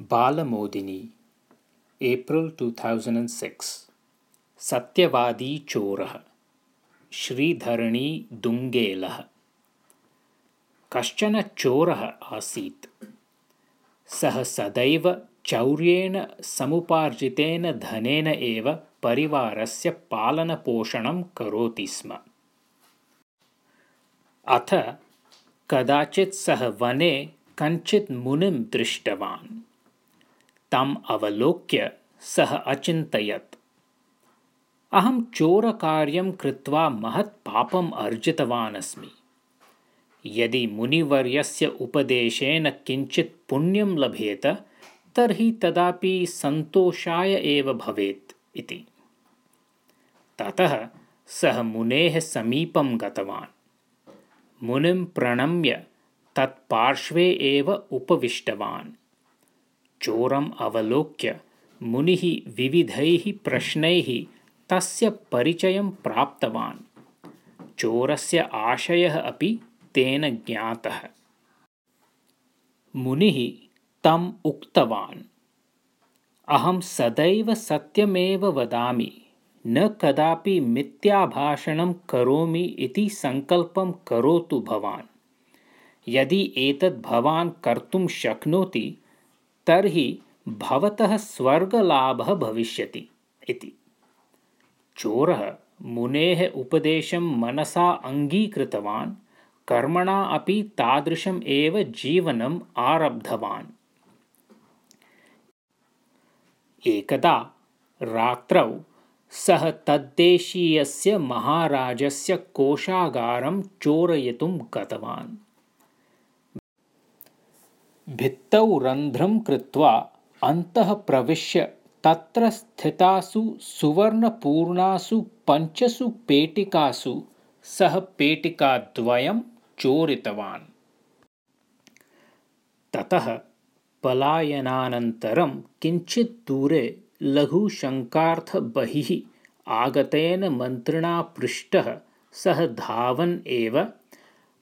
Balamodini April two thousand six सत्यवादी चोरः श्रीधरणी दुङ्गेलः कश्चन चोरः आसीत्? सः सदैव चौर्येण समुपार्जितेन धनेन एव परिवारस्य पालनपोषणं करोति स्म। अथ कदाचित् सः वने कञ्चित् मुनिं दृष्टवान् तम् अवलोक्य सः अचिन्तयत्। अहं चोरकार्यं कृत्वा महत् पापम् अर्जितवान् अस्मि। यदि मुनिवर्यस्य उपदेशेन किञ्चित् पुण्यं लभेत तर्हि तदापि सन्तोषाय एव भवेत् इति। ततः सः मुनेः समीपं गतवान्। मुनिं प्रणम्य तत्पार्श्वे एव उपविष्टवान् चोरम् अवलोक्य मुनिः विविधैः प्रश्नैः तस्य परिचयं प्राप्तवान्। चोरस्य आशयः अपि तेन ज्ञातः। मुनिः तम् उक्तवान् अहं सदैव सत्यमेव वदामि न कदापि मिथ्याभाषणं करोमि इति सङ्कल्पं करोतु भवान्। यदि एतद् भवान् कर्तुं शक्नोति तर्हि भवतः स्वर्गलाभः भविष्यति इति। चोरः मुनेः उपदेशं मनसा अङ्गीकृतवान् कर्मणा अपि तादृशम् एव जीवनम् आरब्धवान्। एकदा रात्रौ सः तद्देशीयस्य महाराजस्य कोशागारं चोरयितुं गतवान् भित्तौ रन्ध्रं कृत्वा अन्तः प्रविश्य तत्र स्थितासु सुवर्णपूर्णासु पञ्चसु पेटिकासु सः पेटिकाद्वयं चोरितवान्। ततः पलायनानन्तरं किञ्चित् दूरे लघुशङ्कार्थबहिः आगतेन मन्त्रिणा पृष्टः सः धावन् एव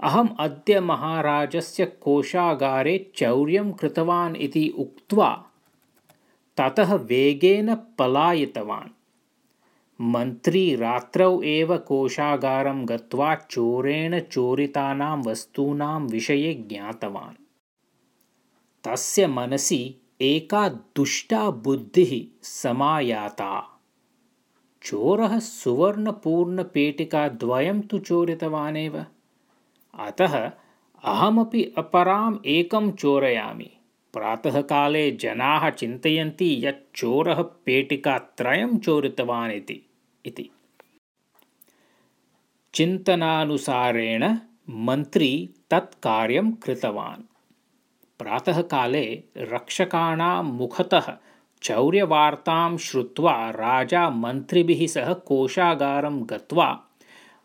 अहम् अद्य महाराजस्य कोशागारे चौर्यं कृतवान् इति उक्त्वा ततः वेगेन पलायितवान्। मन्त्री रात्रौ एव कोशागारं गत्वा चोरेण चोरितानां वस्तूनां विषये ज्ञातवान्। तस्य मनसि एका दुष्टा बुद्धिः समायाता। चोरः सुवर्णपूर्णपेटिकाद्वयं तु चोरितवानेव अतः अहमपि अपराम् एकं चोरयामि। प्रातःकाले जनाः चिन्तयन्ति यत् चोरः पेटिकात्रयं चोरितवान् इति। इति। चिन्तनानुसारेण मन्त्री तत् कार्यं कृतवान्। प्रातःकाले रक्षकाणां मुखतः चौर्यवार्तां श्रुत्वा राजा मन्त्रिभिः सह कोशागारं गत्वा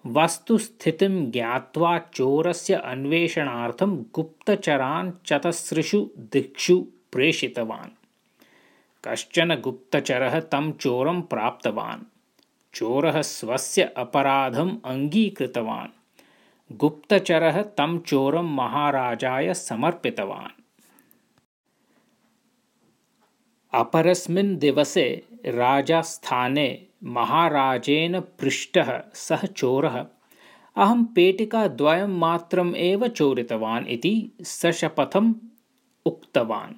वस्तुस्थितिं ज्ञात्वा चोरस्य अन्वेषणार्थं गुप्तचरान् चतसृषु दिक्षु प्रेषितवान्। कश्चन गुप्तचरः तं चोरं प्राप्तवान्। चोरः स्वस्य अपराधम् अङ्गीकृतवान्। गुप्तचरः तं चोरं महाराजाय समर्पितवान्। अपरस्मिन् दिवसे राजास्थाने महाराजेन पृष्टः सः चोरः। अहं पेटिकाद्वयं मात्रम् एव चोरितवान् इति सशपथम् उक्तवान्।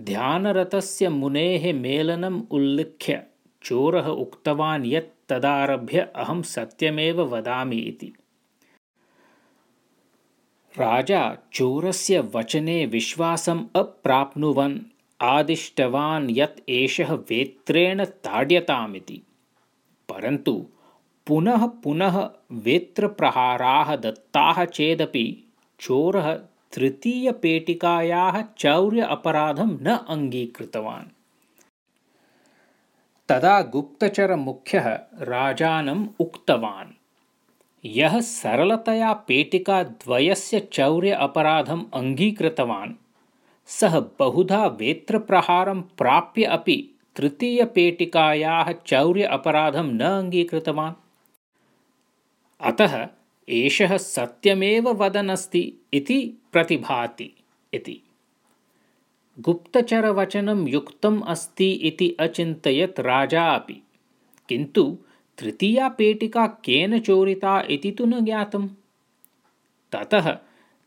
ध्यानरतस्य मुनेः मेलनम् उल्लिख्य चोरः उक्तवान् यत् तदारभ्य अहं सत्यमेव वदामि इति। राजा चोरस्य वचने विश्वासम् अप्राप्नुवन् आदिष्टवान् यत् एषः वेत्रेण ताड्यतामिति। परन्तु पुनः पुनः वेत्रप्रहाराः दत्ताः चेदपि चोरः तृतीयपेटिकायाः चौर्य अपराधं न अङ्गीकृतवान्। तदा गुप्तचरमुख्यः राजानम् उक्तवान् यः सरलतया पेटिकाद्वयस्य चौर्य अपराधम् अङ्गीकृतवान् सः बहुधा वेत्रप्रहारं प्राप्य अपि तृतीयपेटिकायाः चौर्य अपराधं न अङ्गीकृतवान्। अतः एषः सत्यमेव वदन् अस्ति इति प्रतिभाति इति। गुप्तचरवचनं युक्तम् अस्ति इति अचिन्तयत् राजा अपि। किन्तु तृतीया पेटिका केन चोरिता इति तु न ज्ञातम्। ततः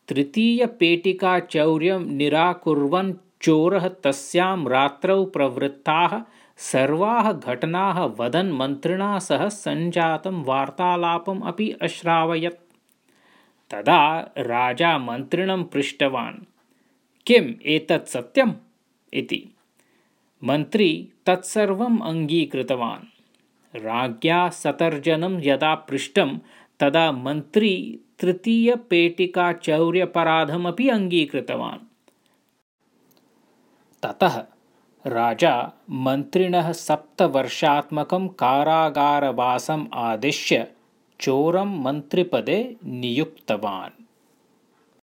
तृतीयपेटिकाचौर्यं निराकुर्वन् चोरः तस्यां रात्रौ प्रवृत्ताः सर्वाः घटनाः वदन् मन्त्रिणा सह सञ्जातं वार्तालापम् अपि अश्रावयत्। तदा राजा मन्त्रिणं पृष्टवान् किम् एतत् सत्यम्? इति। मन्त्री तत्सर्वम् अङ्गीकृतवान्। राज्ञा सतर्जनं यदा पृष्टं तदा मन्त्री तृतीयपेटिकाचौर्यपराधमपि अङ्गीकृतवान्। ततः राजा मन्त्रिणः सप्तवर्षात्मकं कारागारवासम् आदिश्य चोरं मन्त्रिपदे नियुक्तवान्